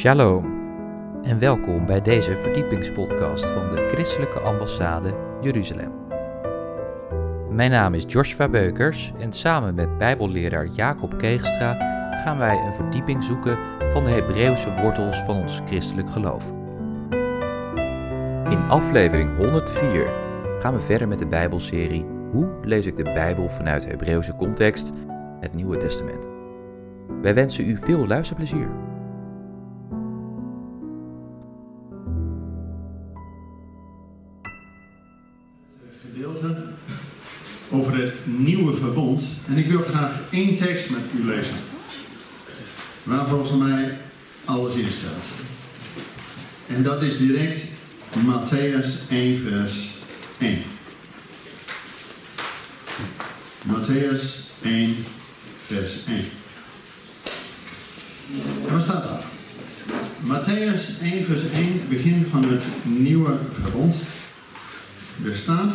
Shalom en welkom bij deze verdiepingspodcast van de Christelijke Ambassade Jeruzalem. Mijn naam is Joshua Beukers en samen met Bijbelleraar Jacob Keegstra gaan wij een verdieping zoeken van de Hebreeuwse wortels van ons christelijk geloof. In aflevering 104 gaan we verder met de Bijbelserie Hoe lees ik de Bijbel vanuit Hebreeuwse context, het Nieuwe Testament. Wij wensen u veel luisterplezier. En ik wil graag één tekst met u lezen. Waar volgens mij alles in staat. En dat is direct Matthäus 1 vers 1. Matthäus 1 vers 1. En wat staat daar? Matthäus 1 vers 1, begin van het nieuwe verbond. Er staat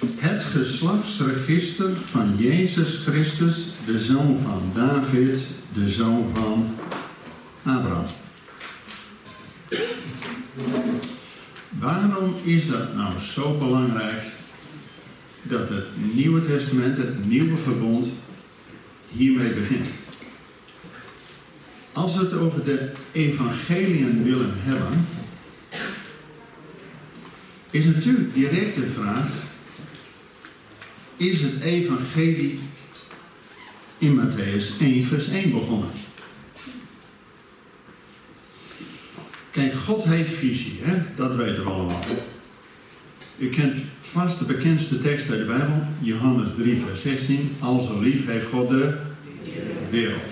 het geslachtsregister van Jezus Christus, de zoon van David, de zoon van Abraham. Waarom is dat nou zo belangrijk dat het Nieuwe Testament, het Nieuwe Verbond, hiermee begint? Als we het over de evangeliën willen hebben, is natuurlijk direct de vraag: is het evangelie in Matthäus 1 vers 1 begonnen? Kijk, God heeft visie, hè? dat weten we allemaal. U kent vast de bekendste tekst uit de Bijbel, Johannes 3 vers 16. Al zo lief heeft God de wereld.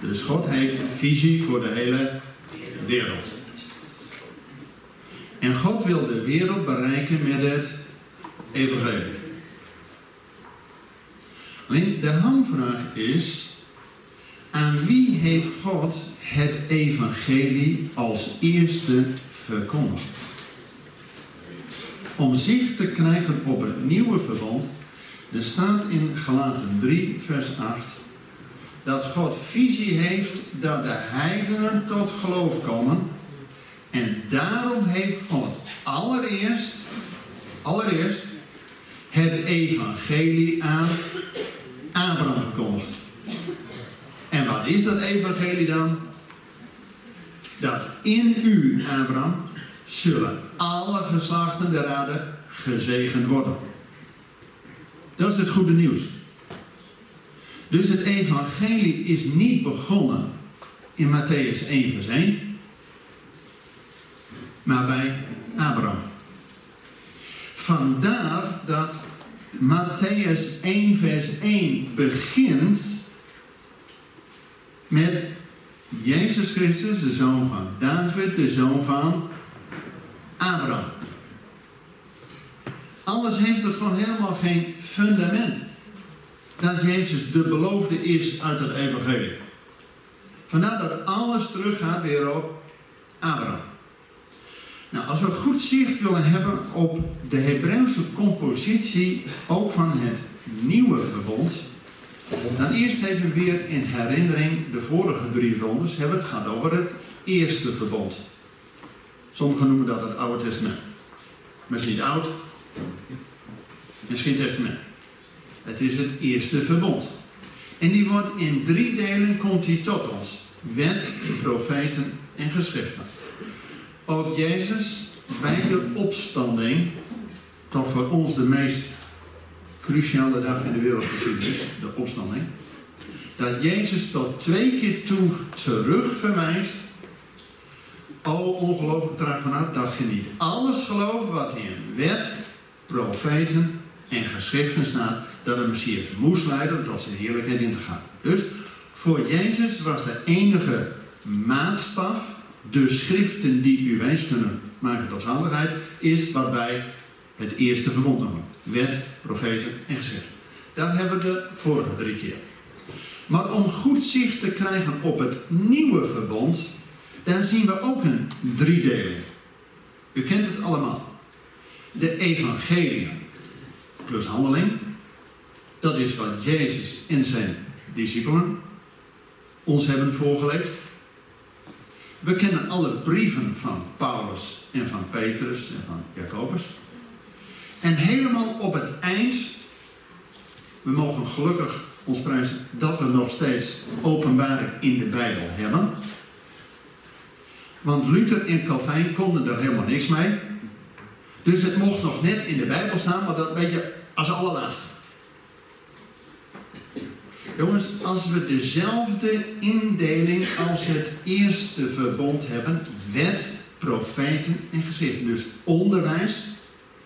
Dus God heeft visie voor de hele wereld. En God wil de wereld bereiken met het evangelie. De hamvraag is, aan wie heeft God het evangelie als eerste verkondigd? Om zicht te krijgen op het nieuwe verbond, er staat in Galaten 3 vers 8, dat God visie heeft dat de heidenen tot geloof komen en daarom heeft God allereerst, allereerst het evangelie aan Abraham verkondigd. En wat is dat evangelie dan? Dat in u, Abraham, zullen alle geslachten der aarde gezegend worden. Dat is het goede nieuws. Dus het evangelie is niet begonnen in Matthäus 1 vers 1 maar bij Abraham. Vandaar dat Matthäus 1 vers 1 begint met Jezus Christus, de zoon van David, de zoon van Abraham. Alles heeft het gewoon helemaal geen fundament. Dat Jezus de beloofde is uit het evangelie. Vandaar dat alles teruggaat weer op Abraham. Nou, als we goed zicht willen hebben op de Hebreeuwse compositie, ook van het nieuwe verbond, dan eerst even weer in herinnering de vorige drie rondes hebben het gehad over het eerste verbond. Sommigen noemen dat het Oude Testament. Misschien niet oud, misschien Testament. Het is het eerste verbond. En die wordt in drie delen, komt tot ons. Wet, profeten en geschriften. Ook Jezus bij de opstanding, toch voor ons de meest cruciale dag in de wereldgeschiedenis, de opstanding, dat Jezus tot twee keer toe terug verwijst. O ongelooflijk traag vanuit dat je niet alles gelooft wat in wet, profeten en geschriften staat, dat de Messias moest leiden tot zijn heerlijkheid in te gaan. Dus voor Jezus was de enige maatstaf de schriften die u wijs kunnen maken tot zaligheid, is wat wij het eerste verbond noemen. Wet, profeten en geschriften. Dat hebben we de vorige drie keer. Maar om goed zicht te krijgen op het nieuwe verbond, dan zien we ook een driedeling. U kent het allemaal. De evangelie plus handeling. Dat is wat Jezus en zijn discipelen ons hebben voorgeleefd. We kennen alle brieven van Paulus en van Petrus en van Jacobus. En helemaal op het eind, we mogen gelukkig ons prijzen dat we nog steeds openbaring in de Bijbel hebben. Want Luther en Calvijn konden er helemaal niks mee. Dus het mocht nog net in de Bijbel staan, maar dat weet je als allerlaatste. Jongens, als we dezelfde indeling als het eerste verbond hebben, wet, profeten en geschriften. Dus onderwijs,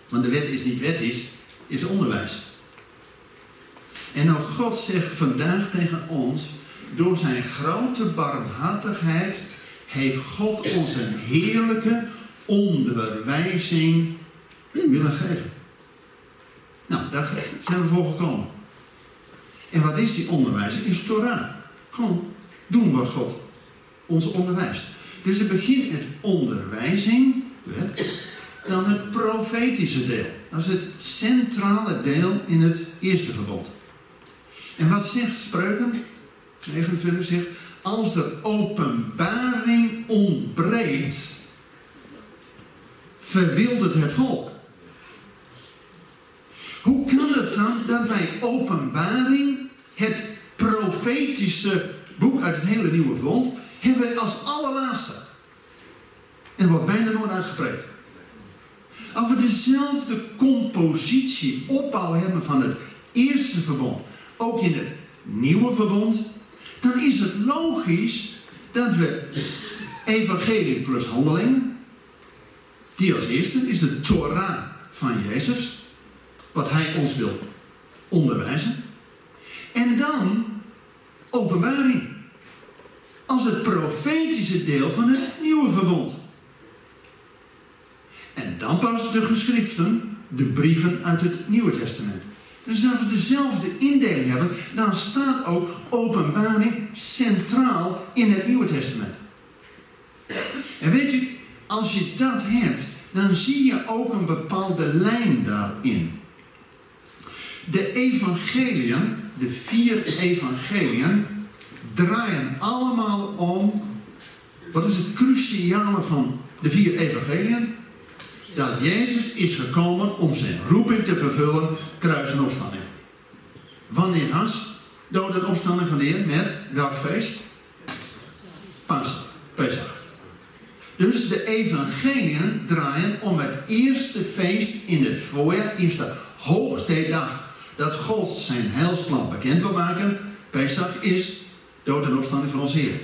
want de wet is niet wet is, is onderwijs. En nou God zegt vandaag tegen ons, door zijn grote barmhartigheid heeft God ons een heerlijke onderwijzing willen geven. Nou, daar zijn we voor gekomen. En wat is die onderwijs? Is Torah. Gewoon doen wat God ons onderwijst. Dus het begint met onderwijzing, dan het profetische deel. Dat is het centrale deel in het eerste verbod. En wat zegt Spreuken? 29 zegt, als de openbaring ontbreekt, verwildert het volk. Hoe dan dat wij openbaring, het profetische boek uit het hele Nieuwe Verbond, hebben als allerlaatste? En wordt bijna nooit uitgepreid. Als we dezelfde compositie, opbouw hebben van het eerste verbond, ook in het nieuwe verbond, dan is het logisch dat we evangelie plus handeling, die als eerste is de Torah van Jezus, wat hij ons wil onderwijzen. En dan openbaring. Als het profetische deel van het nieuwe verbond. En dan pas de geschriften, de brieven uit het Nieuwe Testament. Dus als we dezelfde indeling hebben, dan staat ook openbaring centraal in het Nieuwe Testament. En weet u, als je dat hebt, dan zie je ook een bepaalde lijn daarin. De evangeliën, de vier evangeliën, draaien allemaal om, wat is het cruciale van de vier evangeliën? Dat Jezus is gekomen om zijn roeping te vervullen, kruis en opstanding. Wanneer was dood en opstanding van de Heer? Met welk feest? Pasen, Pesach. Dus de evangeliën draaien om het eerste feest in het voorjaar, eerste Zijn heilsplan bekend wil maken. Pesach is dood en opstanding van ons Heer.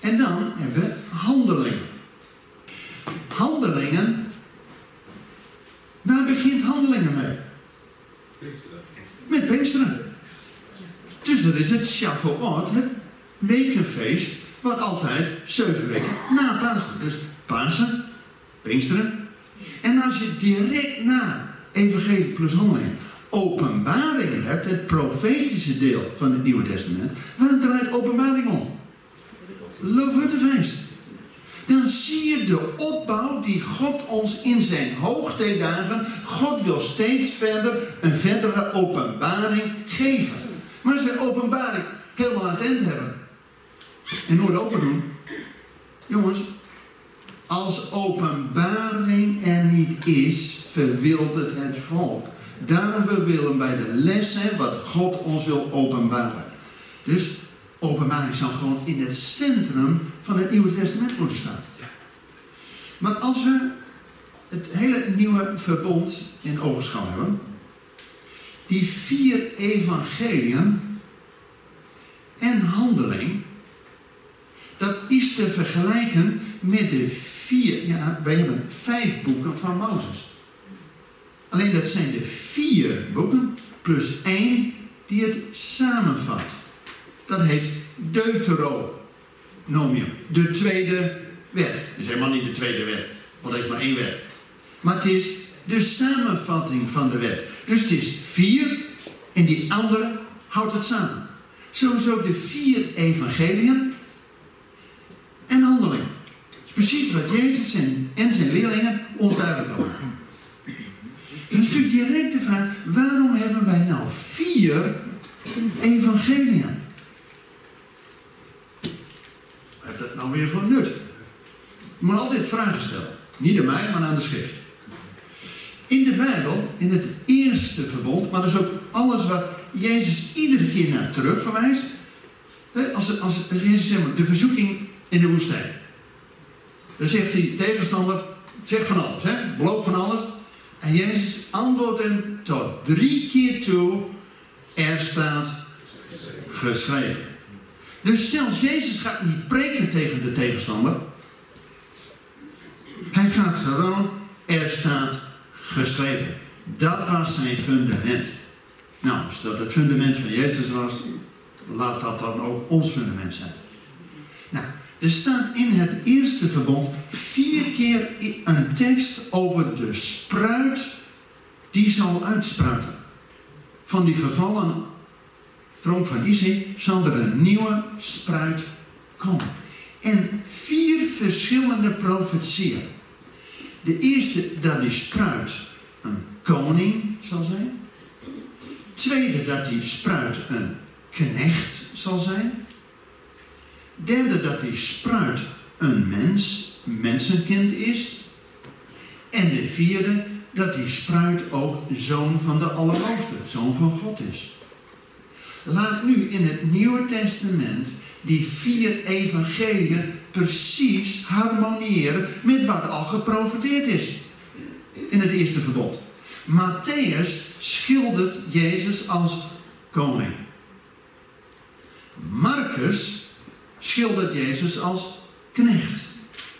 En dan hebben we handelingen. Handelingen. Waar begint handelingen mee? Met Pinksteren. Dus dat is het Shavuot, het wekenfeest, wat altijd zeven weken na Pasen. Dus Pasen, Pinksteren. En als je direct na evangelie plus handeling, openbaring hebt, het profetische deel van het Nieuwe Testament, waar draait openbaring om? Loofhuttenfeest. Dan zie je de opbouw die God ons in zijn hoogtijdagen, God wil steeds verder een verdere openbaring geven. Maar als we openbaring helemaal het eind hebben en nooit open doen, jongens, als openbaring er niet is, verwildert het volk. Daarom we willen bij de les zijn wat God ons wil openbaren. Dus openbaring zou gewoon in het centrum van het Nieuwe Testament moeten staan. Maar als we het hele nieuwe verbond in ogenschouw hebben, die vier evangeliën en handeling, dat is te vergelijken met de vier, ja, wij hebben vijf boeken van Mozes. Alleen dat zijn de vier boeken plus één die het samenvat. Dat heet Deuteronomium, de tweede wet. Het is helemaal niet de tweede wet, want er is maar één wet. Maar het is de samenvatting van de wet. Dus het is vier en die andere houdt het samen. Sowieso de vier evangeliën en handeling. Dat is precies wat Jezus en zijn leerlingen ons duidelijk maken. Is natuurlijk direct de vraag, waarom hebben wij nou vier evangeliën? nou weer voor nut? Je moet altijd vragen stellen. Niet aan mij, maar aan de schrift. In de Bijbel, in het eerste verbond, maar dat is ook alles waar Jezus iedere keer naar terug verwijst. Als, als, als Jezus zegt, de verzoeking in de woestijn. Dan zegt die tegenstander, zeg van alles, hè? beloof van alles. En Jezus antwoordt hem tot drie keer toe, er staat geschreven. Dus zelfs Jezus gaat niet preken tegen de tegenstander. Hij gaat gewoon, er staat geschreven. Dat was zijn fundament. Nou, als dat het fundament van Jezus was, laat dat dan ook ons fundament zijn. Er staat in het eerste verbond vier keer een tekst over de spruit die zal uitspruiten. Van die vervallen troon van Isaac zal er een nieuwe spruit komen. En vier verschillende profetieën. De eerste dat die spruit een koning zal zijn. Tweede dat die spruit een knecht zal zijn. Derde dat die spruit een mens, mensenkind is. En de vierde dat die spruit ook zoon van de Allerhoogste, zoon van God is. Laat nu in het Nieuwe Testament die vier evangeliën precies harmoniëren met wat al geprofiteerd is in het eerste verbod. Matthäus schildert Jezus als koning. Marcus schildert Jezus als knecht,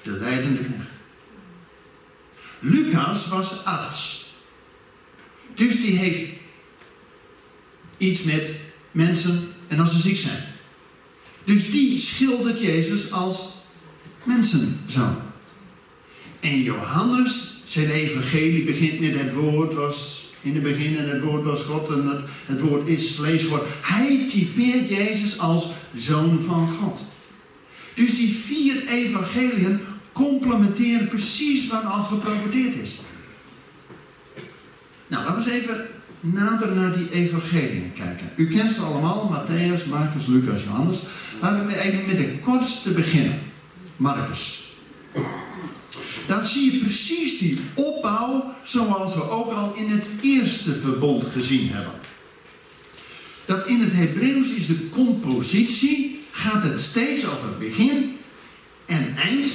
de leidende knecht. Lucas was arts. Dus die heeft iets met mensen en als ze ziek zijn. Dus die schildert Jezus als mensenzoon. En Johannes, zijn evangelie begint met het woord was in het begin en het woord was God en het, het woord is vlees geworden. Hij typeert Jezus als zoon van God. Dus die vier evangeliën complementeren precies wat al geprofiteerd is. Nou, laten we eens even nader naar die evangeliën kijken. U kent ze allemaal, Matthäus, Marcus, Lucas, Johannes. Laten we even met de kortste beginnen. Marcus. Dan zie je precies die opbouw zoals we ook al in het eerste verbond gezien hebben. Dat in het Hebreeuws is de compositie, gaat het steeds over begin en eind.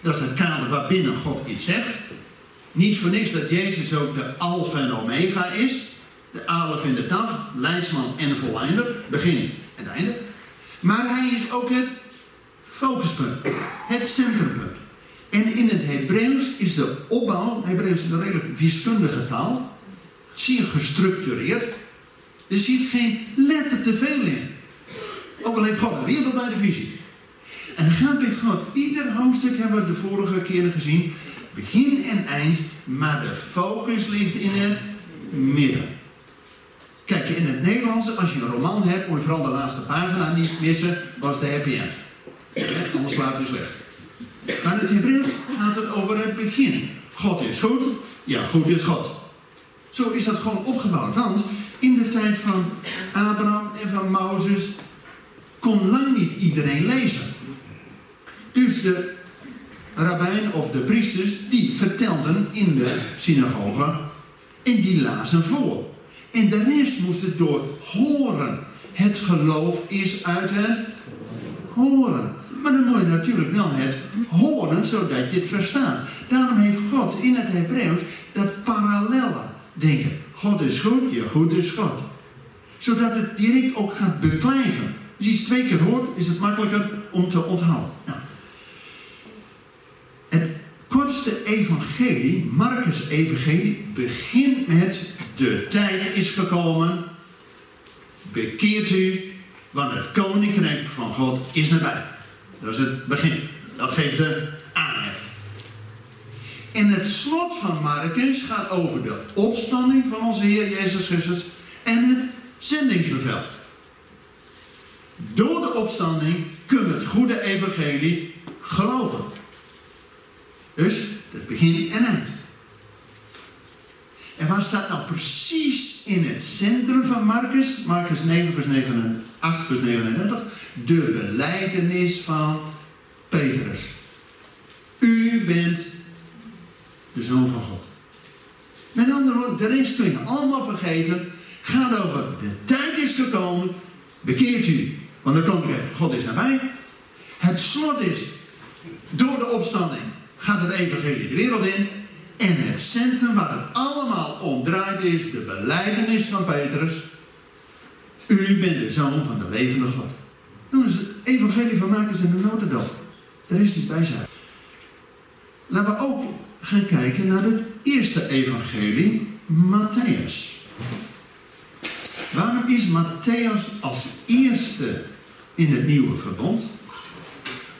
Dat is het kader waarbinnen God iets zegt. Niet voor niks dat Jezus ook de alfa en omega is. De alef en de taf, leidsman en volleinder, begin en einde. Maar hij is ook het focuspunt, het centrumpunt. En in het Hebreeuws is de opbouw, Hebreeuws is een redelijk wiskundige taal, zeer gestructureerd. Er zit geen letter te veel in. Ook al heeft God een wereldwijde visie. En dan gaat bij God, ieder hoofdstuk hebben we de vorige keren gezien, begin en eind, maar de focus ligt in het midden. Kijk, in het Nederlands, als je een roman hebt, moet je vooral de laatste pagina niet missen, was de happy end. anders slaap je slecht. Maar in het Hebreeuws gaat het over het begin. God is goed, ja, goed is God. Zo is dat gewoon opgebouwd. Want in de tijd van Abraham en van Mozes kon lang niet iedereen lezen. Dus de rabbijn of de priesters, die vertelden in de synagoge en die lazen voor. En de rest moest het door horen. Het geloof is uit het horen. Maar dan moet je natuurlijk wel het horen zodat je het verstaat. Daarom heeft God in het Hebreeuws dat parallelle denken. God is goed, ja goed is God. Zodat het direct ook gaat beklijven. Als je iets twee keer hoort, is het makkelijker om te onthouden. Nou, het kortste evangelie, Marcus evangelie, begint met de tijd is gekomen. Bekeert u, want het koninkrijk van God is nabij. Dat is het begin. Dat geeft de aanhef. En het slot van Marcus gaat over de opstanding van onze Heer Jezus Christus en het zendingsbevel. Door de opstanding kunnen we het goede evangelie geloven. Dus, dat is begin en eind. En waar staat nou precies in het centrum van Marcus? Marcus 9, vers 9, 8, vers 39. De beleidenis van Petrus. U bent de Zoon van God. Met andere woorden, de rest kun je allemaal vergeten. Gaat over, de tijd is gekomen. Bekeert u, want de koninkrijk van God is nabij. Het slot is, door de opstanding gaat het evangelie de wereld in. En het centrum waar het allemaal om draait is de beleidenis van Petrus. U bent de zoon van de levende God. Nou, is het evangelie van maken in de notendop. Daar is iets bij zijn. Laten we ook gaan kijken naar het eerste evangelie, Matthäus. Is Matthäus als eerste in het nieuwe verbond?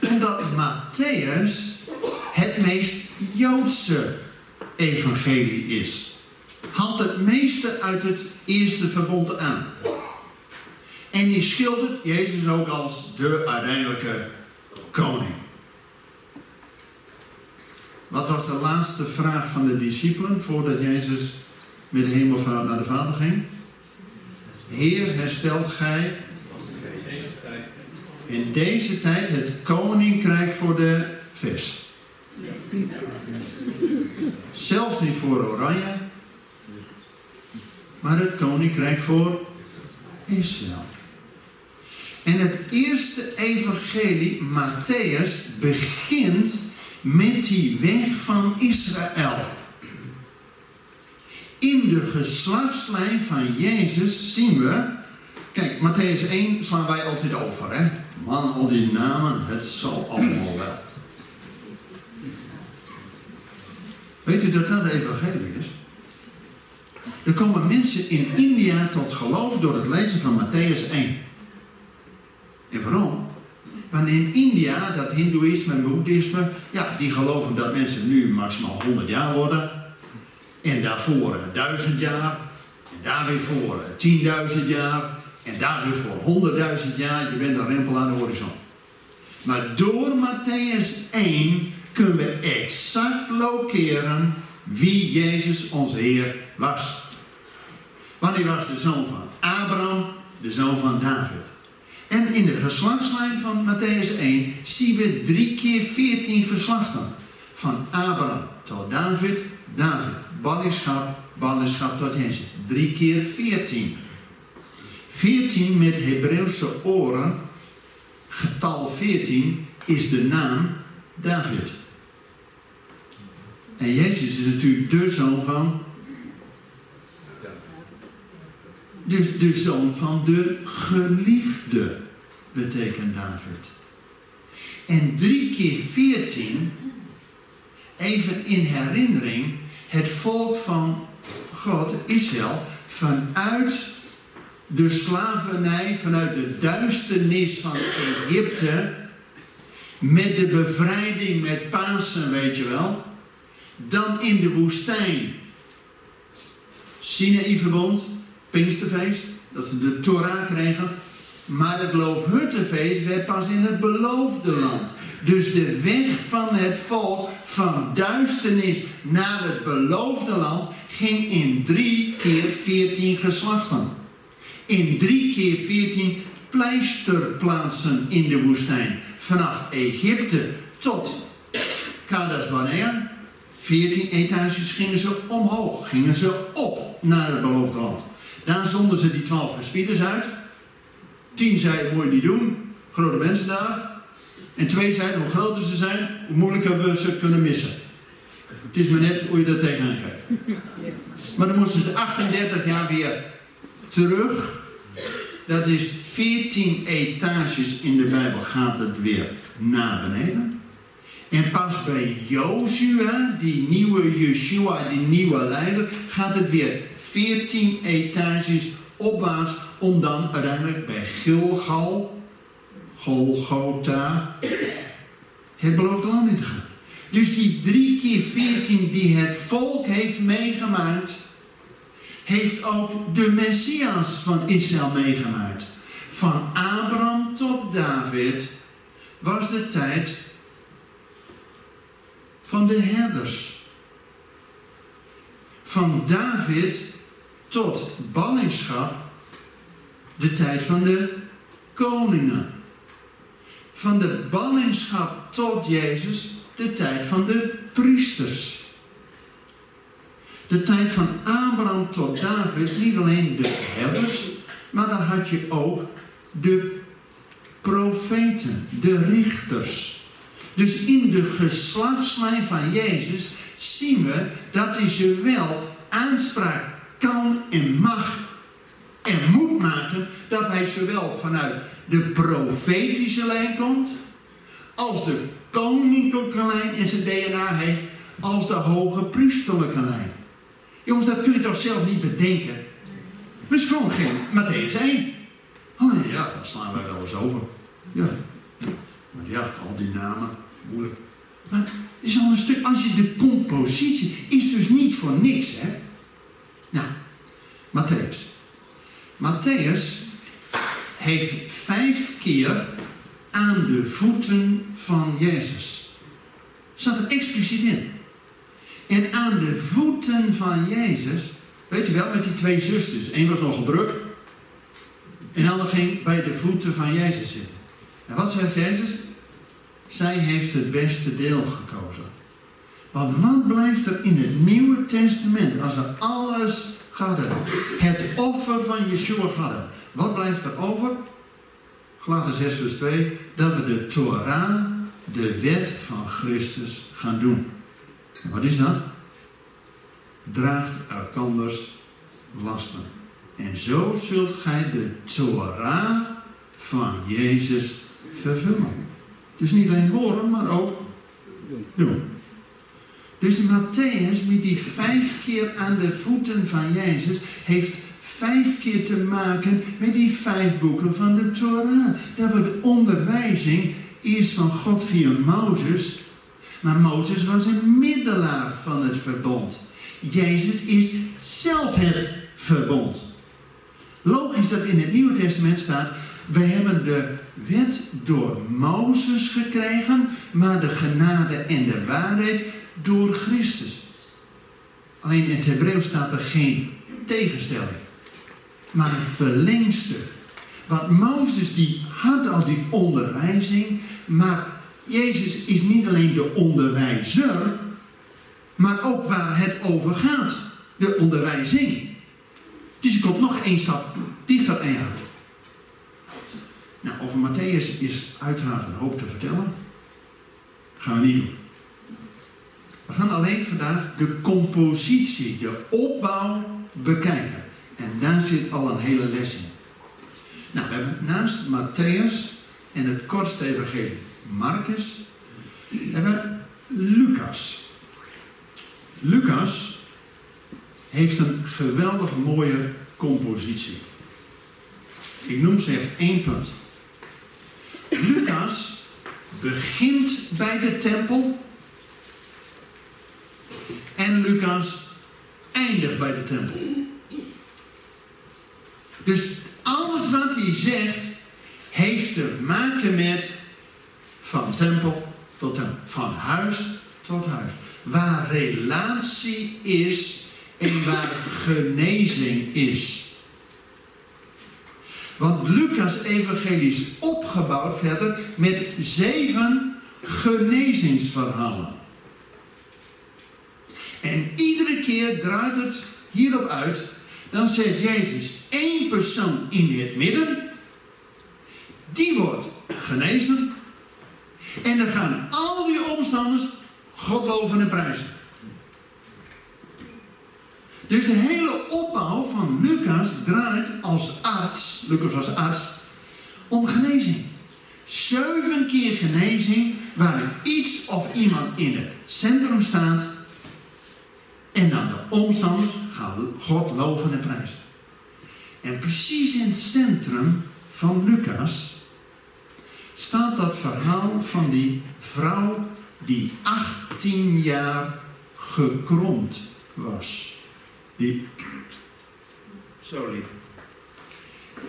Omdat Matthäus het meest Joodse evangelie is. Haalt het meeste uit het eerste verbond aan. En die schildert Jezus ook als de uiteindelijke koning. Wat was de laatste vraag van de discipelen voordat Jezus met de hemelvaart naar de Vader ging? Heer, herstelt gij in deze tijd het koninkrijk voor de vis. Zelfs niet voor Oranje, maar het koninkrijk voor Israël. En het eerste evangelie, Matthäus, begint met die weg van Israël. In de geslachtslijn van Jezus zien we. Kijk, Matthäus 1 slaan wij altijd over, hè? Man, al die namen, het zal allemaal wel. Weet u dat dat de evangelie is? Er komen mensen in India tot geloof door het lezen van Matthäus 1. En waarom? Want in India, dat hindoeïsme en boeddhisme, ja, die geloven dat mensen nu maximaal 100 jaar worden. En daarvoor duizend jaar. En daar weer voor 10.000 jaar. En daar weer voor 100.000 jaar. Je bent een rempel aan de horizon. Maar door Matthäus 1 kunnen we exact lokeren wie Jezus onze Heer was. Want hij was de zoon van Abraham, de zoon van David. En in de geslachtslijn van Matthäus 1 zien we drie keer veertien geslachten. Van Abraham tot David, David, ballingschap, ballingschap tot Jezus. Drie keer veertien. Veertien met Hebreeuwse oren, getal veertien, is de naam David. En Jezus is natuurlijk de zoon van. Dus de zoon van de geliefde betekent David. En drie keer veertien, even in herinnering, het volk van God, Israël, vanuit de slavernij, vanuit de duisternis van Egypte, met de bevrijding met Pasen, weet je wel, dan in de woestijn. Sinaï-verbond, Pinksterfeest, dat ze de Torah kregen. Maar het Loofhuttenfeest werd pas in het beloofde land. Dus de weg van het volk van duisternis naar het beloofde land ging in drie keer veertien geslachten. In drie keer veertien pleisterplaatsen in de woestijn. Vanaf Egypte tot Kadas Barnea. Veertien etages gingen ze omhoog, gingen ze op naar het beloofde land. Daar zonden ze die twaalf verspieders uit. Tien zeiden, moet je niet doen. Grote mensen daar. En twee zeiden, hoe groter ze zijn, hoe moeilijker we ze kunnen missen. Het is maar net hoe je dat tegenaan kijkt. Maar dan moesten ze 38 jaar weer terug. Dat is 14 etages in de Bijbel gaat het weer naar beneden. En pas bij Jozua, die nieuwe Yeshua, die nieuwe leider, gaat het weer 14 etages opwaarts om dan uiteindelijk bij Gilgal, Golgotha, het beloofde land in te gaan. Dus die drie keer 14 die het volk heeft meegemaakt, heeft ook de Messias van Israël meegemaakt. Van Abraham tot David was de tijd van de herders. Van David tot ballingschap de tijd van de koningen. Van de ballingschap tot Jezus de tijd van de priesters. De tijd van Abraham tot David, niet alleen de herders, maar dan had je ook de profeten, de richters. Dus in de geslachtslijn van Jezus zien we dat hij zowel aanspraak kan en mag en moet maken dat hij zowel vanuit de profetische lijn komt, als de koninklijke lijn in zijn DNA heeft, als de hoge priesterlijke lijn. Jongens, dat kun je toch zelf niet bedenken? We gewoon geen Matthäus 1. Oh nee, ja, dat slaan wij wel eens over. Ja. Maar ja, al die namen, moeilijk. Maar het is al een stuk, als je de compositie, is dus niet voor niks, hè. Nou, Matthäus. Matthäus heeft vijf keer aan de voeten van Jezus. Zat er expliciet in. En aan de voeten van Jezus, weet je wel, met die twee zusters. Eén was nogal druk. En de ander ging bij de voeten van Jezus zitten. En wat zegt Jezus? Zij heeft het beste deel gekozen. Want wat blijft er in het Nieuwe Testament als we alles hadden? Het offer van Yeshua hadden. Wat blijft er over? Galaten 6 vers 2. Dat we de Torah, de wet van Christus, gaan doen. En wat is dat? Draagt elkanders lasten. En zo zult gij de Torah van Jezus vervullen. Dus niet alleen horen, maar ook doen. Dus Matthäus, met die vijf keer aan de voeten van Jezus, heeft vijf keer te maken met die vijf boeken van de Torah. Dat wordt de onderwijzing is van God via Mozes. Maar Mozes was een middelaar van het verbond. Jezus is zelf het verbond. Logisch dat in het Nieuwe Testament staat, wij hebben de wet door Mozes gekregen, maar de genade en de waarheid door Christus. Alleen in het Hebreeuws staat er geen tegenstelling, maar een verlengstuk. Want Mozes die had al die onderwijzing, maar Jezus is niet alleen de onderwijzer, maar ook waar het over gaat, de onderwijzing. Dus je komt nog één stap dichter aan. Nou, over Matthäus is uiteraard een hoop te vertellen. Gaan we niet doen. We gaan alleen vandaag de compositie, de opbouw bekijken. En daar zit al een hele les in. Nou, we hebben naast Matthäus en het kortste evangelie Marcus, hebben Lucas. Lucas heeft een geweldig mooie compositie. Ik noem ze even één punt. Lucas begint bij de tempel. En Lucas eindigt bij de tempel. Dus alles wat hij zegt heeft te maken met van tempel tot tempel, van huis tot huis. Waar relatie is en waar genezing is. Want Lucas' evangelie is opgebouwd verder met zeven genezingsverhalen. En iedere keer draait het hierop uit. Dan zegt Jezus één persoon in het midden. Die wordt genezen. En dan gaan al die omstanders God loven en prijzen. Dus de hele opbouw van Lucas draait als arts, Lucas als arts, om genezing. Zeven keer genezing waar iets of iemand in het centrum staat. En dan de omstand gaat God loven en prijzen. En precies in het centrum van Lucas staat dat verhaal van die vrouw die 18 jaar gekromd was. Die. Zo.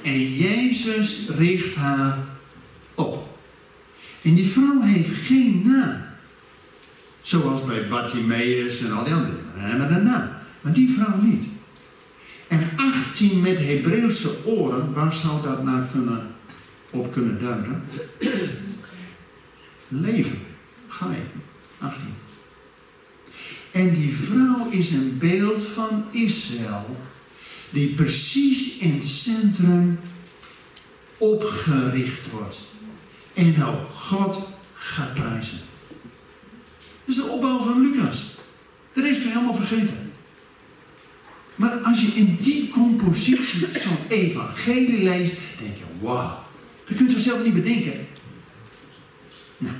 En Jezus richt haar op. En die vrouw heeft geen naam. Zoals bij Bartimaeus en al die anderen. Een naam. Maar die vrouw niet. En 18 met Hebreeuwse oren, waar zou dat nou kunnen, op kunnen duiden? leven. Ga je. 18. En die vrouw is een beeld van Israël, die precies in het centrum opgericht wordt. En nou God gaat prijzen. Dat is de opbouw van Lucas. De rest je helemaal vergeten. Maar als je in die compositie zo'n evangelie leest, denk je, wauw. Dat kunt je zelf niet bedenken. Nou.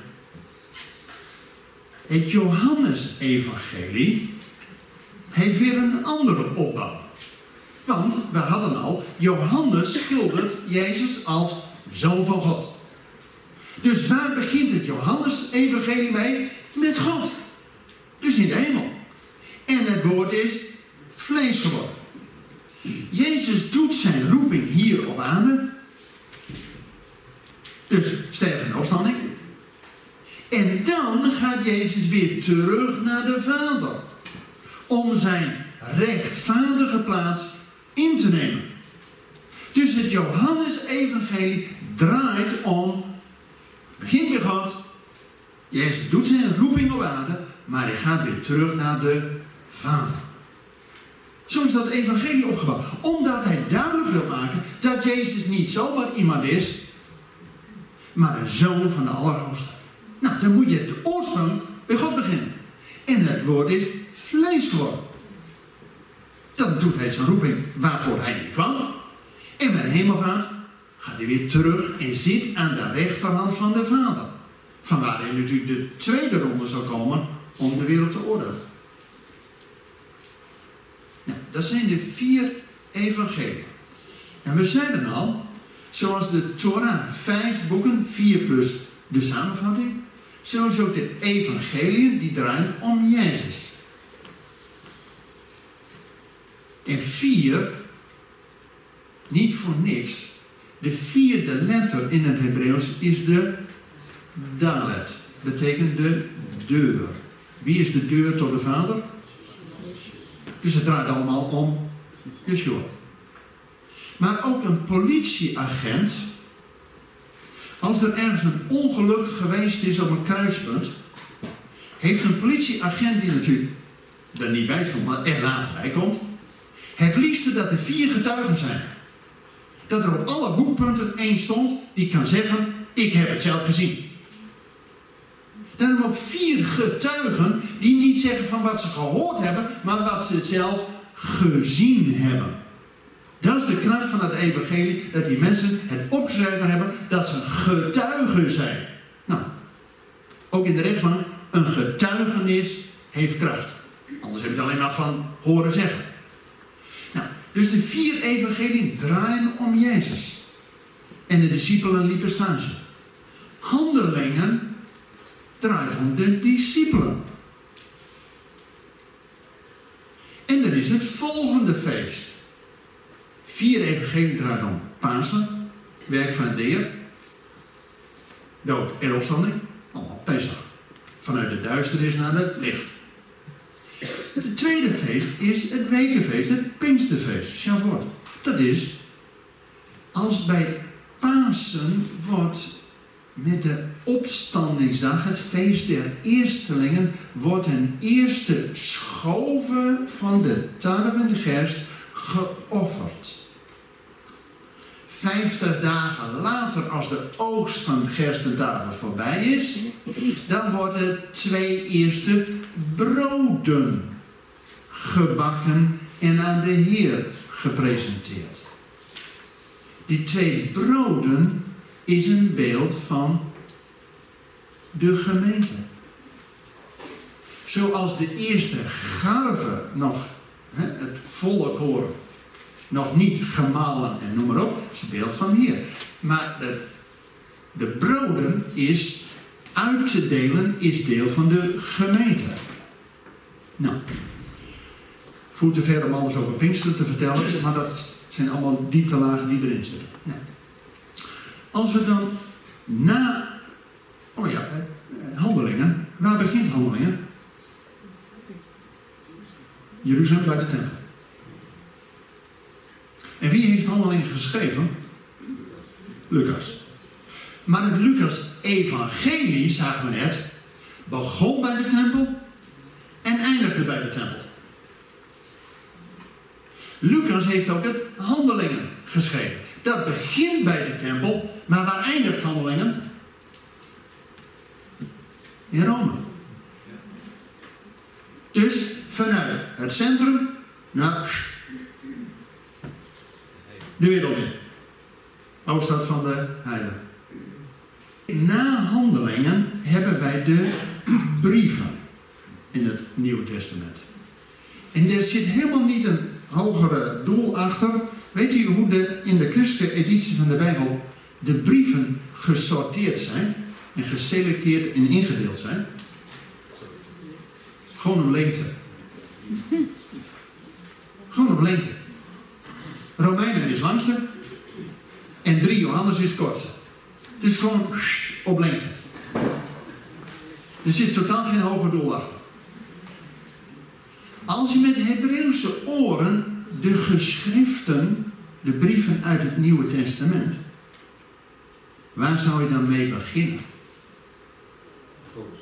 Het Johannes-evangelie heeft weer een andere opbouw. Want we hadden al, Johannes schildert Jezus als zoon van God. Dus waar begint het Johannes-evangelie mee? Met God. Dus in de hemel. En het woord is vlees geworden. Jezus doet zijn roeping hier op aarde. Dus sterven en opstanding. En dan gaat Jezus weer terug naar de Vader. Om zijn rechtvaardige plaats in te nemen. Dus het Johannes-evangelie draait om, begint weer God, Jezus doet zijn roeping op aarde, maar hij gaat weer terug naar de Vader. Zo is dat evangelie opgebouwd. Omdat hij duidelijk wil maken dat Jezus niet zomaar iemand is, maar een zoon van de Allerhoogste. Nou, dan moet je de oorsprong bij God beginnen. En het woord is vlees geworden. Dan doet hij zijn roeping waarvoor hij kwam. En met hemelvaart gaat hij weer terug en zit aan de rechterhand van de Vader. Vanwaar hij natuurlijk de tweede ronde zal komen om de wereld te ordenen. Dat zijn de vier evangelieën. En we zeiden al, zoals de Torah vijf boeken, vier plus de samenvatting, zo is ook de evangelieën die draaien om Jezus. En vier, niet voor niks, de vierde letter in het Hebreeuws is de Dalet. Betekent de deur. Wie is de deur tot de Vader? Dus het draait allemaal om Yeshua. Maar ook een politieagent, als er ergens een ongeluk geweest is op een kruispunt, heeft een politieagent die natuurlijk er niet bij stond, maar er later bij komt, het liefste dat er vier getuigen zijn. Dat er op alle boekpunten één stond die kan zeggen, ik heb het zelf gezien. Daarom ook vier getuigen die niet zeggen van wat ze gehoord hebben, maar wat ze zelf gezien hebben. Dat is de kracht van het evangelie, dat die mensen het opgeschreven hebben dat ze getuigen zijn. Nou, ook in de rechtbank, een getuigenis heeft kracht. Anders heb je het alleen maar van horen zeggen. Nou, dus de vier evangelieën draaien om Jezus. En de discipelen liepen stage. Handelingen draait om de discipelen. En dan is het volgende feest. Vier evangelie draait om Pasen, werk van de Heer, dood en opstanding, allemaal Pesach. Vanuit de duisternis naar het licht. Het tweede feest is het wekenfeest, het Pinksterfeest, Shavuot. Dat is, als bij Pasen wordt met de opstandingsdag, het feest der eerstelingen, wordt een eerste schove van de tarwe en gerst geofferd. Vijftig dagen later, als de oogst van gerst en tarwe voorbij is, dan worden twee eerste broden gebakken en aan de Heer gepresenteerd. Die twee broden is een beeld van de gemeente. Zoals de eerste garven nog, hè, het volle koren, nog niet gemalen en noem maar op, is een beeld van hier. Maar de, de broden is uit te delen, is deel van de gemeente. Nou, voert te ver om alles over Pinkster te vertellen, maar dat zijn allemaal dieptelagen die erin zitten. Nou. Als we dan na, oh ja, eh, handelingen, waar begint handelingen? Jeruzalem bij de tempel. En wie heeft handelingen geschreven? Lucas. Maar het Lucas-evangelie, zagen we net, begon bij de tempel en eindigde bij de tempel. Lucas heeft ook het handelingen geschreven. Dat begint bij de tempel, maar waar eindigt handelingen? In Rome. Dus vanuit het centrum naar de wereld in. Hoofdstad van de Heilige. Na handelingen hebben wij de brieven in het Nieuwe Testament. En er zit helemaal niet een hogere doel achter. Weet u hoe de, in de christelijke editie van de Bijbel de brieven gesorteerd zijn en geselecteerd en ingedeeld zijn? Gewoon op lengte. Gewoon op lengte. Romeinen is langste en 3 Johannes is kortste. Dus gewoon op lengte. Er zit totaal geen hoger doel achter. Als je met Hebreeuwse oren de geschriften, de brieven uit het Nieuwe Testament, waar zou je dan mee beginnen? Jacobus.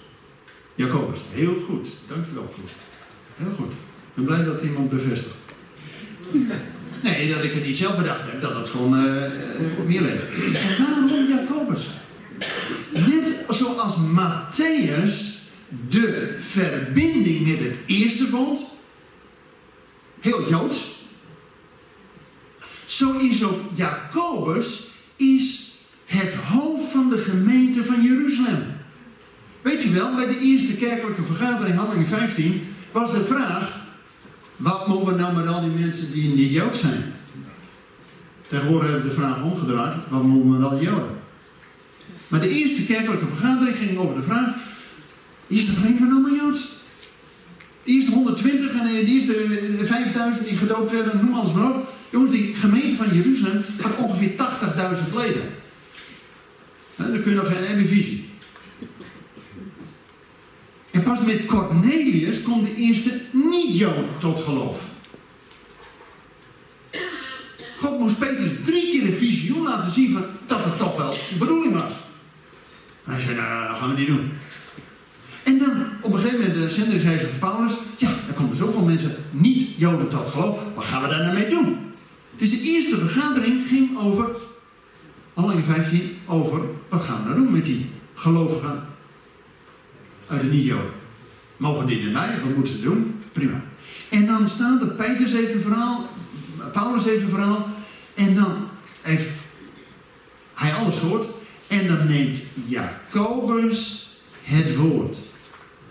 Jacobus, heel goed. Dankjewel. Heel goed. Ik ben blij dat iemand bevestigt. Nee, dat ik het niet zelf bedacht heb, dat het gewoon uh, meer leeft. Waarom Jacobus? Net zoals Matthäus de verbinding met het eerste bond, heel Joods. Zo is ook Jacobus is het hoofd van de gemeente van Jeruzalem. Weet u wel, bij de eerste kerkelijke vergadering, handeling 15, was de vraag: wat moeten we nou met al die mensen die niet Jood zijn? Tegenwoordig hebben we de vraag omgedraaid: wat moeten we met al die Joden? Maar de eerste kerkelijke vergadering ging over de vraag: is de gemeente van allemaal Joods? De eerste 120 en de eerste 5000 die gedoopt werden, noem alles maar op. Jongens, die gemeente van Jeruzalem had ongeveer 80.000 leden. dan kun je nog geen visie. En pas met Cornelius komt de eerste niet-Jood tot geloof. God moest Petrus drie keer een visioen laten zien van dat het toch wel de bedoeling was. En hij zei, nou, dat gaan we niet doen. En dan op een gegeven moment de zendingsreis van Paulus. Ja, er komen zoveel mensen niet-Joden tot geloof. Wat gaan we daar nou mee doen? De vergadering ging over, in 15, over wat gaan we nou doen met die gelovigen uit de niet-Joden. Mogen die erbij? Wat moeten ze doen? Prima. En dan staat er, Petrus een verhaal, Paulus heeft een verhaal. En dan heeft hij alles gehoord. En dan neemt Jacobus het woord.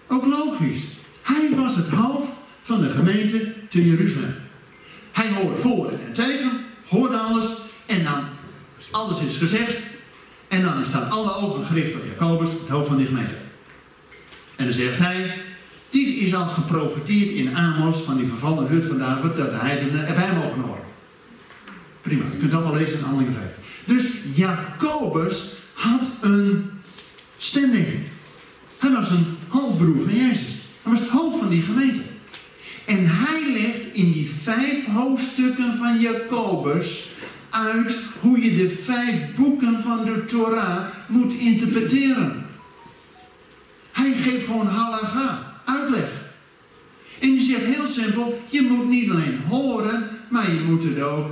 Ook logisch. Hij was het hoofd van de gemeente te Jeruzalem. Hij hoorde voor en tegen, hoorde alles. En dan, alles is gezegd. En dan staan alle ogen gericht op Jacobus, het hoofd van die gemeente. En dan zegt hij, dit is al geprofiteerd in Amos van die vervallen hut van David, dat de heidenen erbij mogen horen. Prima, je kunt dat wel lezen in Handelingen 5. Dus Jacobus had een standing. Hij was een halfbroer van Jezus. Hij was het hoofd van die gemeente. En hij legt in die vijf hoofdstukken van Jacobus uit hoe je de vijf boeken van de Torah moet interpreteren. Hij geeft gewoon halaga, uitleg. En die zegt heel simpel, je moet niet alleen horen, maar je moet het ook...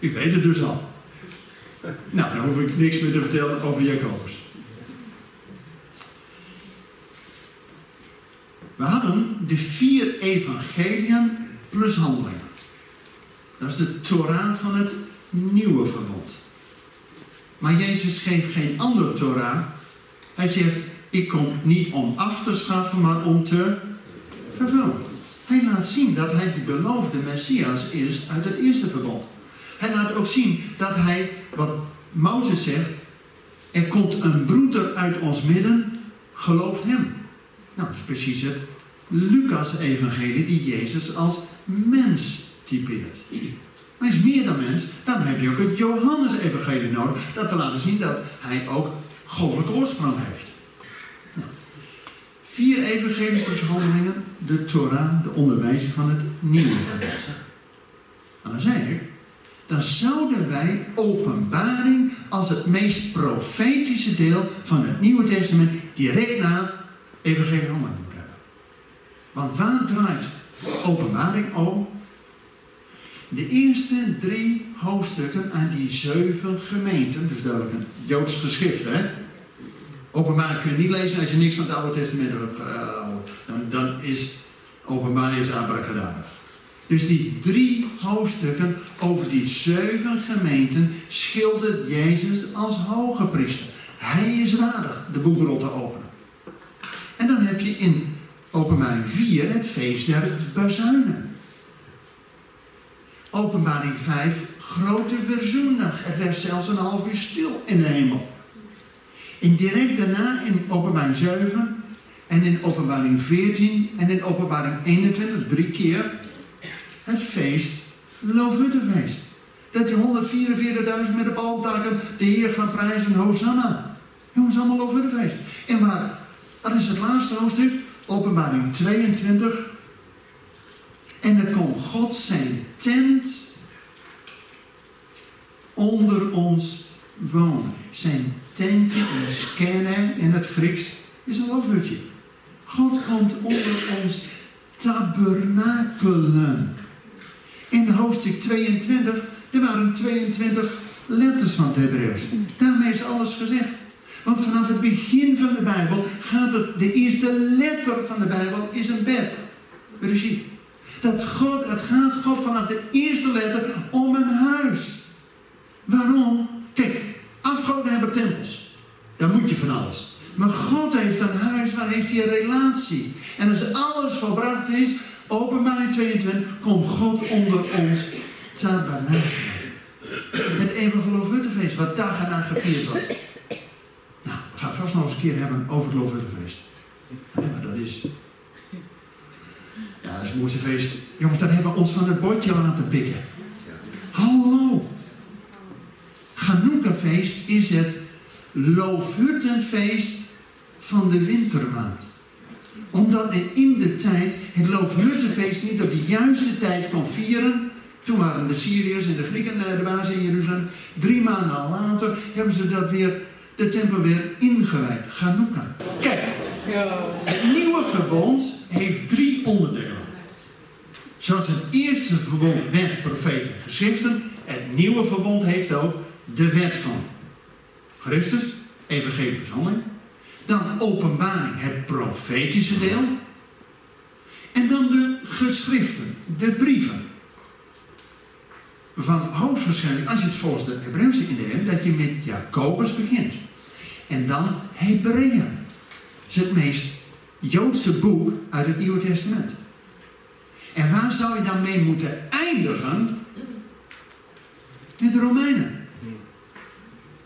U weet het dus al. Nou, dan hoef ik niks meer te vertellen over Jacobus. We hadden de vier evangeliën plus handelingen. Dat is de Torah van het nieuwe verbond. Maar Jezus geeft geen andere Torah. Hij zegt, ik kom niet om af te schaffen, maar om te vervullen. Hij laat zien dat hij de beloofde Messias is uit het eerste verbond. Hij laat ook zien dat hij, wat Mozes zegt, er komt een broeder uit ons midden, gelooft hem. Nou, dat is precies het Lucas-evangelie die Jezus als mens typeert. Hij is meer dan mens, dan heb je ook het Johannes-evangelie nodig, dat te laten zien dat hij ook goddelijke oorsprong heeft. Nou, vier evangelische handelingen, de Torah, de onderwijzing van het Nieuwe Verbond. En dan zei ik, dan zouden wij openbaring als het meest profetische deel van het Nieuwe Testament direct na Evangelie moeten hebben. Want waar draait openbaring om? De eerste drie hoofdstukken aan die zeven gemeenten, dus duidelijk een Joods geschrift, hè? Openbaring kun je niet lezen als je niks van het Oude Testament hebt gehouden. Dan, dan is openbaring is abracadabra. Dus die drie hoofdstukken over die zeven gemeenten schildert Jezus als hoge priester. Hij is waardig de boekrol te openen. En dan heb je in openbaring 4 het feest der bazuinen. Openbaring 5, grote verzoendag. Het werd zelfs een half uur stil in de hemel. En direct daarna in openbaring 7 en in openbaring 14 en in openbaring 21, drie keer, het feest, Loofhuttenfeest. Dat die 144.000 met de palmtakken de Heer gaan prijzen, Hosanna. Jongens, allemaal Loofhuttenfeest. En maar, dat is het laatste hoofdstuk, openbaring 22. En dan kon God zijn tent onder ons wonen. Zijn tentje, een skene in het Grieks, is een loofhutje. God komt onder ons tabernakelen. In hoofdstuk 22, er waren 22 letters van het Hebreeuws. Daarmee is alles gezegd. Want vanaf het begin van de Bijbel gaat het, de eerste letter van de Bijbel is een bed. Regie. Dat God, het gaat God vanaf de eerste letter om een huis. Waarom? Kijk, afgoden hebben tempels. Daar moet je van alles. Maar God heeft een huis, waar heeft hij een relatie. En als alles volbracht is, openbaring 22, komt God onder ons tabernakel. Het eeuwige Loofhuttenfeest, wat en nacht gevierd wordt. Nou, we gaan het vast nog eens een keer hebben over het Loofhuttenfeest. Ja, maar dat is... Ja, dat is een mooiste feest. Jongens, dat hebben we ons van het bordje laten pikken. Hallo! Hanukkah-feest is het Loofhuttenfeest van de wintermaand. Omdat men in de tijd het Loofhuttenfeest niet op de juiste tijd kon vieren. Toen waren de Syriërs en de Grieken de baas in Jeruzalem. Drie maanden later hebben ze dat weer, de tempel weer ingewijd. Hanukkah. Kijk, het nieuwe verbond heeft drie onderdelen. Zoals het eerste verbond met profeten en geschriften, het nieuwe verbond heeft ook de wet van Christus, evangelische handeling. Dan openbaring, het profetische deel. En dan de geschriften, de brieven. Van hoogstwaarschijnlijk, als je het volgens de Hebreeuwse idee dat je met Jacobus begint. En dan Hebreeën. Dat is het meest Joodse boek uit het Nieuwe Testament. En waar zou je dan mee moeten eindigen? Met de Romeinen.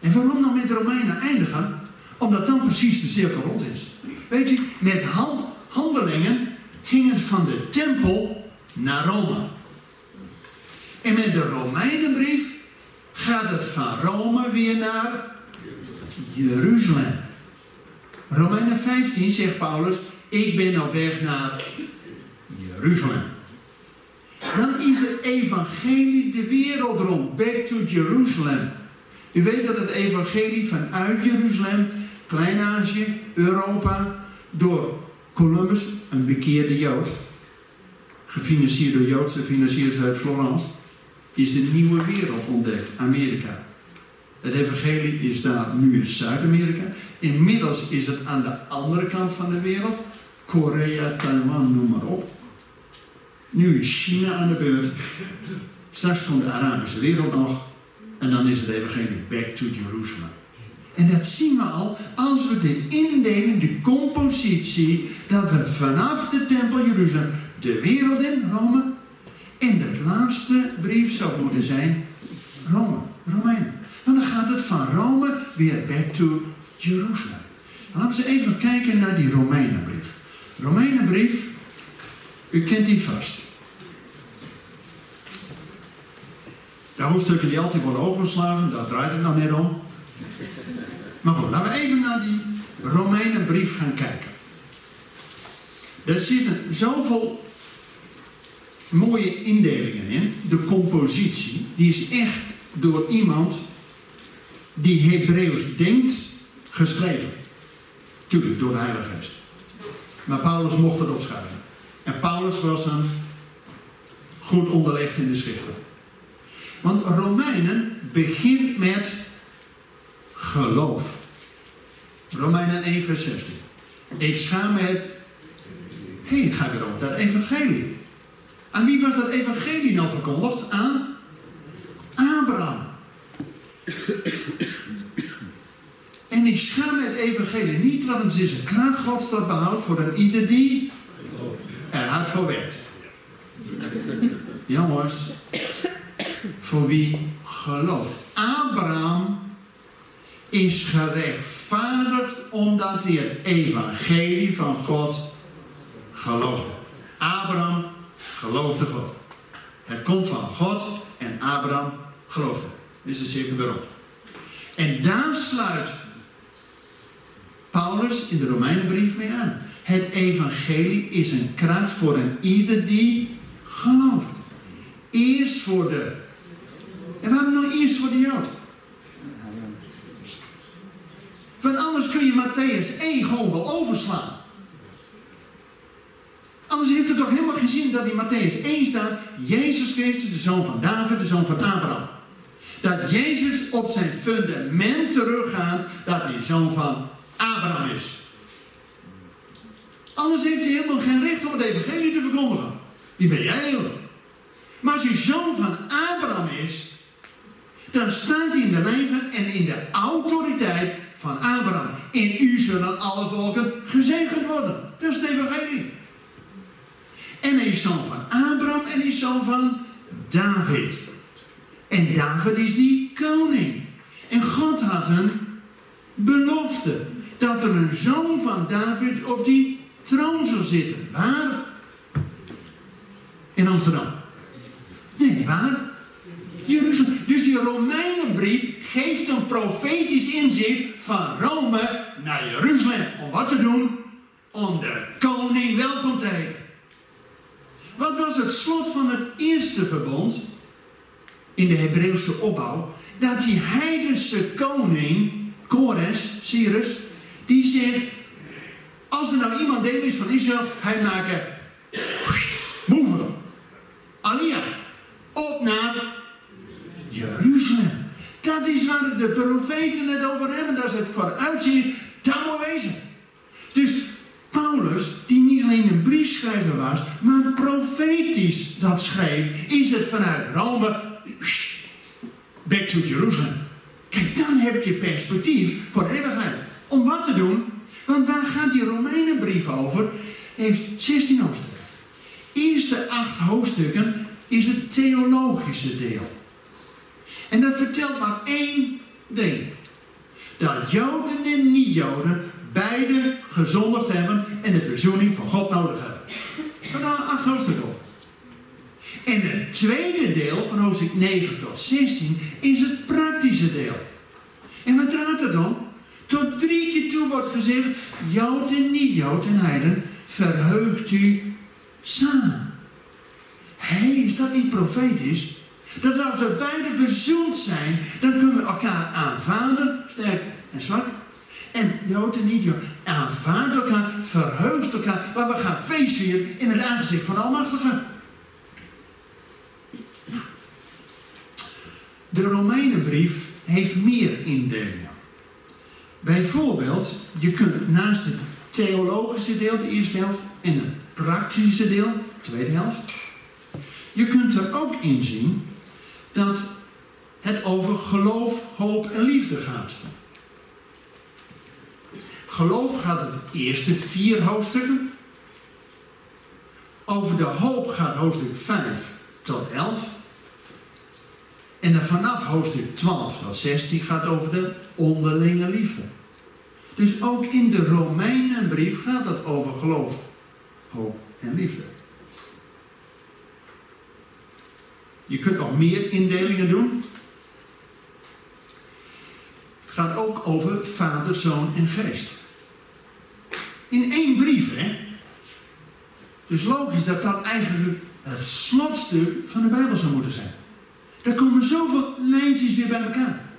En waarom dan met de Romeinen eindigen? Omdat dan precies de cirkel rond is. Weet je, met handelingen ging het van de tempel naar Rome. En met de Romeinenbrief gaat het van Rome weer naar Jeruzalem. Romeinen 15 zegt Paulus, ik ben op weg naar Jeruzalem. Dan is het evangelie de wereld rond. Back to Jerusalem. U weet dat het evangelie vanuit Jeruzalem, Klein-Azië, Europa, door Columbus, een bekeerde Jood, gefinancierd door Joodse financiers uit Florence, is de nieuwe wereld ontdekt, Amerika. Het evangelie is daar nu in Zuid-Amerika. Inmiddels is het aan de andere kant van de wereld, Korea, Taiwan, noem maar op. Nu is China aan de beurt. Straks komt de Arabische wereld nog. En dan is het evangelie back to Jerusalem. En dat zien we al als we de indeling, de compositie, dat we vanaf de tempel Jeruzalem de wereld in, Rome, en de laatste brief zou moeten zijn Rome, Romeinen. Dan gaat het van Rome weer back to Jeruzalem. Laten we even kijken naar die Romeinenbrief. Romeinenbrief, u kent die vast. De hoofdstukken die altijd worden opengeslagen, daar draait het nog net om. Maar goed, laten we even naar die Romeinenbrief gaan kijken. Er zitten zoveel mooie indelingen in. De compositie, die is echt door iemand die Hebreeuws denkt geschreven. Tuurlijk, door de Heilige Geest. Maar Paulus mocht het opschrijven. En Paulus was een goed onderlegd in de schriften. Want Romeinen begint met geloof. Romeinen 1 vers 16. Ik ga met... Hé, hey, ga weer over dat evangelie. Aan wie was dat evangelie nou verkondigd? Aan Abraham. Ik schaam het evangelie niet, want het is een kracht Gods behoudt voor een ieder die er hard voor werkt. Jongens, voor wie gelooft. Abraham is gerechtvaardigd omdat hij het evangelie van God geloofde. Abraham geloofde God. Het komt van God en Abraham geloofde. Dit is weer op. En daar sluit Paulus in de Romeinenbrief mee aan. Het evangelie is een kracht voor een ieder die gelooft. Eerst voor de. En waarom nou eerst voor de Jood? Want anders kun je Matthäus 1 gewoon wel overslaan. Anders heeft het toch helemaal geen zin dat in Matthäus 1 staat: Jezus Christus, de zoon van David, de zoon van Abraham. Dat Jezus op zijn fundament teruggaat dat hij zoon van Abraham is. Anders heeft hij helemaal geen recht om het evangelie te verkondigen. Die ben jij heel. Maar als hij zoon van Abraham is, dan staat hij in de leven en in de autoriteit van Abraham. In u zullen alle volken gezegend worden. Dat is het evangelie. En hij is zoon van Abraham en hij is zoon van David. En David is die koning. En God had een belofte een zoon van David op die troon zal zitten. Waar? In Amsterdam. Nee, waar? Jeruzalem. Dus die Romeinenbrief geeft een profetisch inzicht van Rome naar Jeruzalem. Om wat te doen? Om de koning welkom te heten. Wat was het slot van het eerste verbond in de Hebreeuwse opbouw? Dat die heidense koning, Kores, Cyrus, die zegt, als er nou iemand deel is van Israël, hij maakt move. Alia, op naar Jeruzalem. Dat is waar de profeten het over hebben. Dat is het vooruitzicht. Dat moet wezen. Dus Paulus, die niet alleen een briefschrijver was, maar profetisch dat schreef, is het vanuit Rome back to Jerusalem. Kijk, dan heb je perspectief voor eeuwigheid. Om wat te doen? Want waar gaat die Romeinenbrief over? Heeft 16 hoofdstukken. Eerste acht hoofdstukken is het theologische deel. En dat vertelt maar één ding. Dat Joden en niet-Joden beide gezondigd hebben en de verzoening van God nodig hebben. Vandaar acht hoofdstukken op. En het tweede deel van hoofdstuk 9 tot 16 is het praktische deel. En wat draait het om? Tot drie keer toe wordt gezegd, Jood en niet-Jood en heiden, verheugt u samen. Hé, is dat niet profetisch? Dat als we beide verzoend zijn, dan kunnen we elkaar aanvaarden, sterk en zwak. En Jood en niet-Jood aanvaarden elkaar, verheugt elkaar, maar we gaan feestvieren in het aangezicht van de Almachtige. De Romeinenbrief heeft meer indelingen. Bijvoorbeeld, je kunt naast het theologische deel, de eerste helft, en het praktische deel, de tweede helft, je kunt er ook in zien dat het over geloof, hoop en liefde gaat. Geloof gaat het eerste vier hoofdstukken. Over de hoop gaat hoofdstuk 5 tot 11. En dan vanaf hoofdstuk 12 tot 16 gaat over de onderlinge liefde. Dus ook in de Romeinenbrief gaat het over geloof, hoop en liefde. Je kunt nog meer indelingen doen. Het gaat ook over Vader, Zoon en Geest. In één brief, hè? Dus logisch dat dat eigenlijk het slotstuk van de Bijbel zou moeten zijn. Daar komen zoveel lijntjes weer bij elkaar.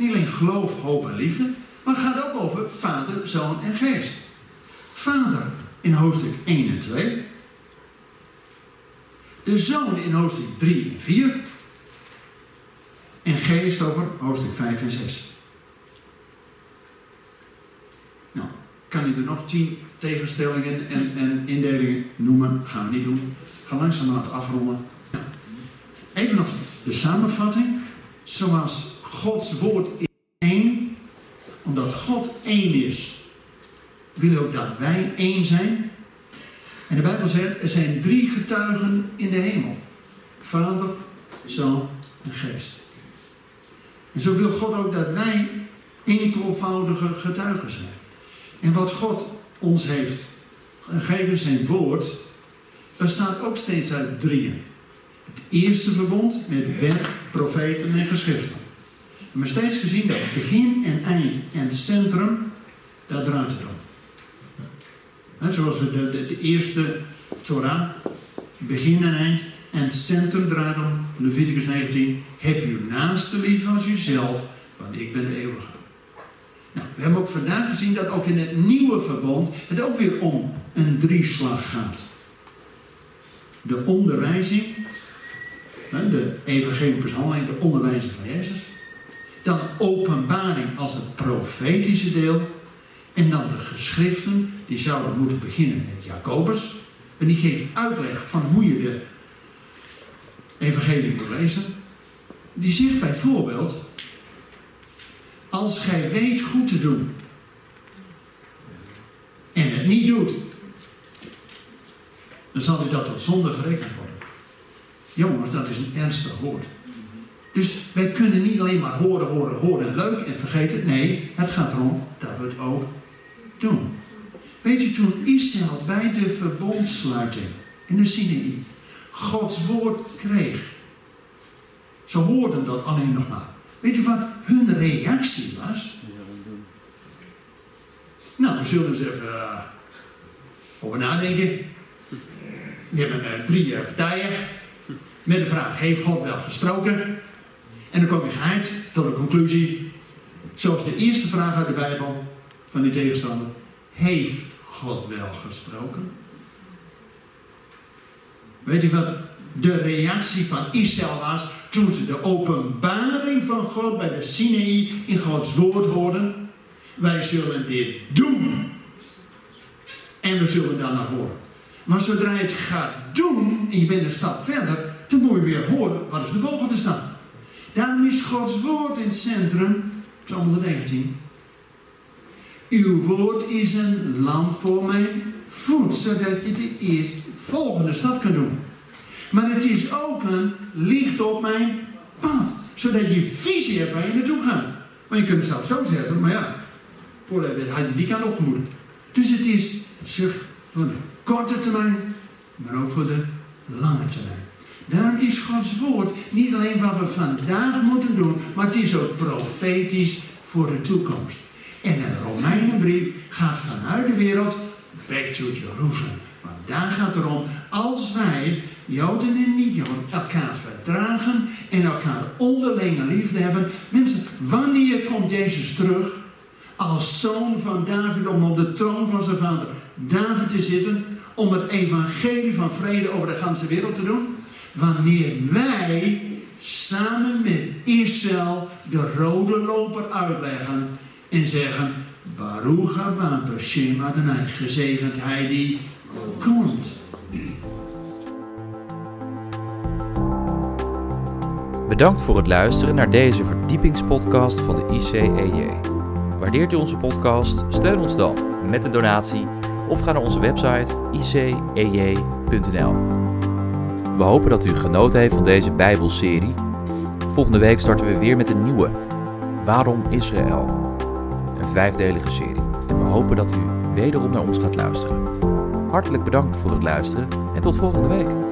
Niet alleen geloof, hoop en liefde, maar het gaat ook over Vader, Zoon en Geest. Vader in hoofdstuk 1 en 2. De Zoon in hoofdstuk 3 en 4. En Geest over hoofdstuk 5 en 6. Nou, kan ik er nog tien tegenstellingen en, en indelingen noemen? Gaan we niet doen. Ga langzaam afronden. Even nog de samenvatting. Zoals Gods woord is één, omdat God één is, wil ook dat wij één zijn. En de Bijbel zegt, er zijn drie getuigen in de hemel. Vader, Zoon en Geest. En zo wil God ook dat wij enkelvoudige getuigen zijn. En wat God ons heeft gegeven, zijn woord, bestaat ook steeds uit drieën. Het eerste verbond met wet, profeten en geschriften. We hebben steeds gezien dat begin en eind en centrum, daar draait het om. zoals de, de, de, eerste Torah, begin en eind en centrum draait om, Leviticus 19, heb je naaste lief als jezelf, want ik ben de eeuwige. Nou, we hebben ook vandaag gezien dat ook in het nieuwe verbond het ook weer om een drieslag gaat. De onderwijzing, de evangelische behandeling, de onderwijzing van Jezus. Dan openbaring als het profetische deel. En dan de geschriften, die zouden moeten beginnen met Jacobus. En die geeft uitleg van hoe je de evangelie moet lezen. Die zegt bijvoorbeeld, als gij weet goed te doen en het niet doet, dan zal u dat tot zonde gerekend worden. Jongens, dat is een ernstig woord. Dus wij kunnen niet alleen maar horen, horen, horen leuk en vergeten. Nee, het gaat erom dat we het ook doen. Weet je, toen Israël bij de verbondsluiting in de Sinaï Gods woord kreeg. Ze hoorden dat alleen nog maar. Weet je wat hun reactie was? Nou, we zullen eens even uh, over nadenken. We hebben uh, drie uh, partijen met de vraag: Heeft God wel gesproken? En dan kom je geheid tot de conclusie, zoals de eerste vraag uit de Bijbel van die tegenstander: Heeft God wel gesproken? Weet je wat de reactie van Israël was toen ze de openbaring van God bij de Sinaï in Gods woord hoorden? Wij zullen dit doen. En we zullen daarna horen. Maar zodra je het gaat doen en je bent een stap verder, dan moet je weer horen wat is de volgende stap. Daarom is Gods woord in het centrum, Psalm 119. Uw woord is een lamp voor mijn voet, zodat je de eerste volgende stap kan doen. Maar het is ook een licht op mijn pad, zodat je visie hebt waar je naartoe gaat. Maar je kunt het zelf zo zetten, maar ja, voor had je die kant opgemoedigd. Dus het is zucht voor de korte termijn, maar ook voor de lange termijn. Daarom is Gods woord niet alleen wat we vandaag moeten doen, maar het is ook profetisch voor de toekomst. En een Romeinenbrief gaat vanuit de wereld back to Jerusalem. Want daar gaat het om, als wij, Joden en niet-Joden, elkaar verdragen en elkaar onderlinge liefde hebben. Mensen, wanneer komt Jezus terug? Als zoon van David om op de troon van zijn vader David te zitten, om het evangelie van vrede over de ganse wereld te doen? Wanneer wij samen met Israël de rode loper uitleggen en zeggen, Baruch haba Shem Adonai, gezegend hij die komt. Bedankt voor het luisteren naar deze verdiepingspodcast van de ICEJ. Waardeert u onze podcast? Steun ons dan met een donatie of ga naar onze website icej.nl. We hopen dat u genoten heeft van deze Bijbelserie. Volgende week starten we weer met een nieuwe. Waarom Israël? Een vijfdelige serie. En we hopen dat u wederom naar ons gaat luisteren. Hartelijk bedankt voor het luisteren en tot volgende week.